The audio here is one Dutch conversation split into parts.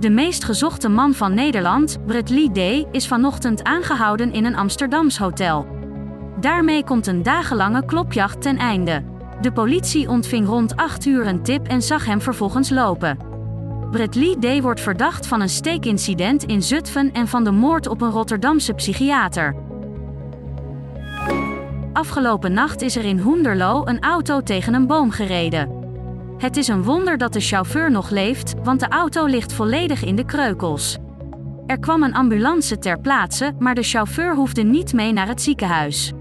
De meest gezochte man van Nederland, Brett Lee Day, is vanochtend aangehouden in een Amsterdams hotel. Daarmee komt een dagenlange klopjacht ten einde. De politie ontving rond 8 uur een tip en zag hem vervolgens lopen. Brett Lee Day wordt verdacht van een steekincident in Zutphen en van de moord op een Rotterdamse psychiater. Afgelopen nacht is er in Hoenderloo een auto tegen een boom gereden. Het is een wonder dat de chauffeur nog leeft, want de auto ligt volledig in de kreukels. Er kwam een ambulance ter plaatse, maar de chauffeur hoefde niet mee naar het ziekenhuis.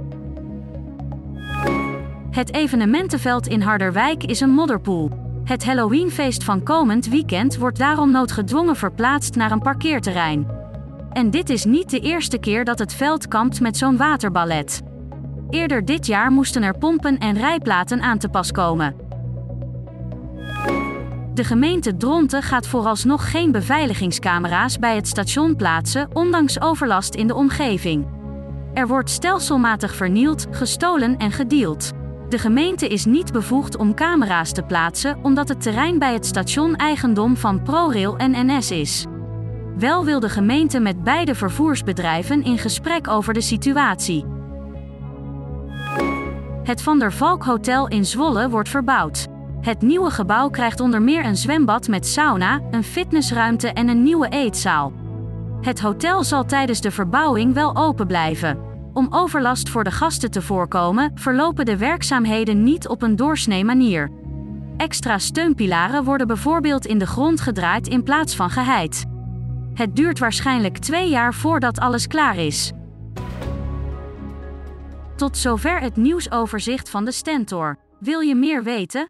Het evenementenveld in Harderwijk is een modderpoel. Het Halloweenfeest van komend weekend wordt daarom noodgedwongen verplaatst naar een parkeerterrein. En dit is niet de eerste keer dat het veld kampt met zo'n waterballet. Eerder dit jaar moesten er pompen en rijplaten aan te pas komen. De gemeente Dronten gaat vooralsnog geen beveiligingscamera's bij het station plaatsen, ondanks overlast in de omgeving. Er wordt stelselmatig vernield, gestolen en gedeeld. De gemeente is niet bevoegd om camera's te plaatsen, omdat het terrein bij het station eigendom van ProRail en NS is. Wel wil de gemeente met beide vervoersbedrijven in gesprek over de situatie. Het Van der Valk Hotel in Zwolle wordt verbouwd. Het nieuwe gebouw krijgt onder meer een zwembad met sauna, een fitnessruimte en een nieuwe eetzaal. Het hotel zal tijdens de verbouwing wel open blijven. Om overlast voor de gasten te voorkomen, verlopen de werkzaamheden niet op een doorsnee manier. Extra steunpilaren worden bijvoorbeeld in de grond gedraaid in plaats van geheid. Het duurt waarschijnlijk twee jaar voordat alles klaar is. Tot zover het nieuwsoverzicht van de Stentor. Wil je meer weten?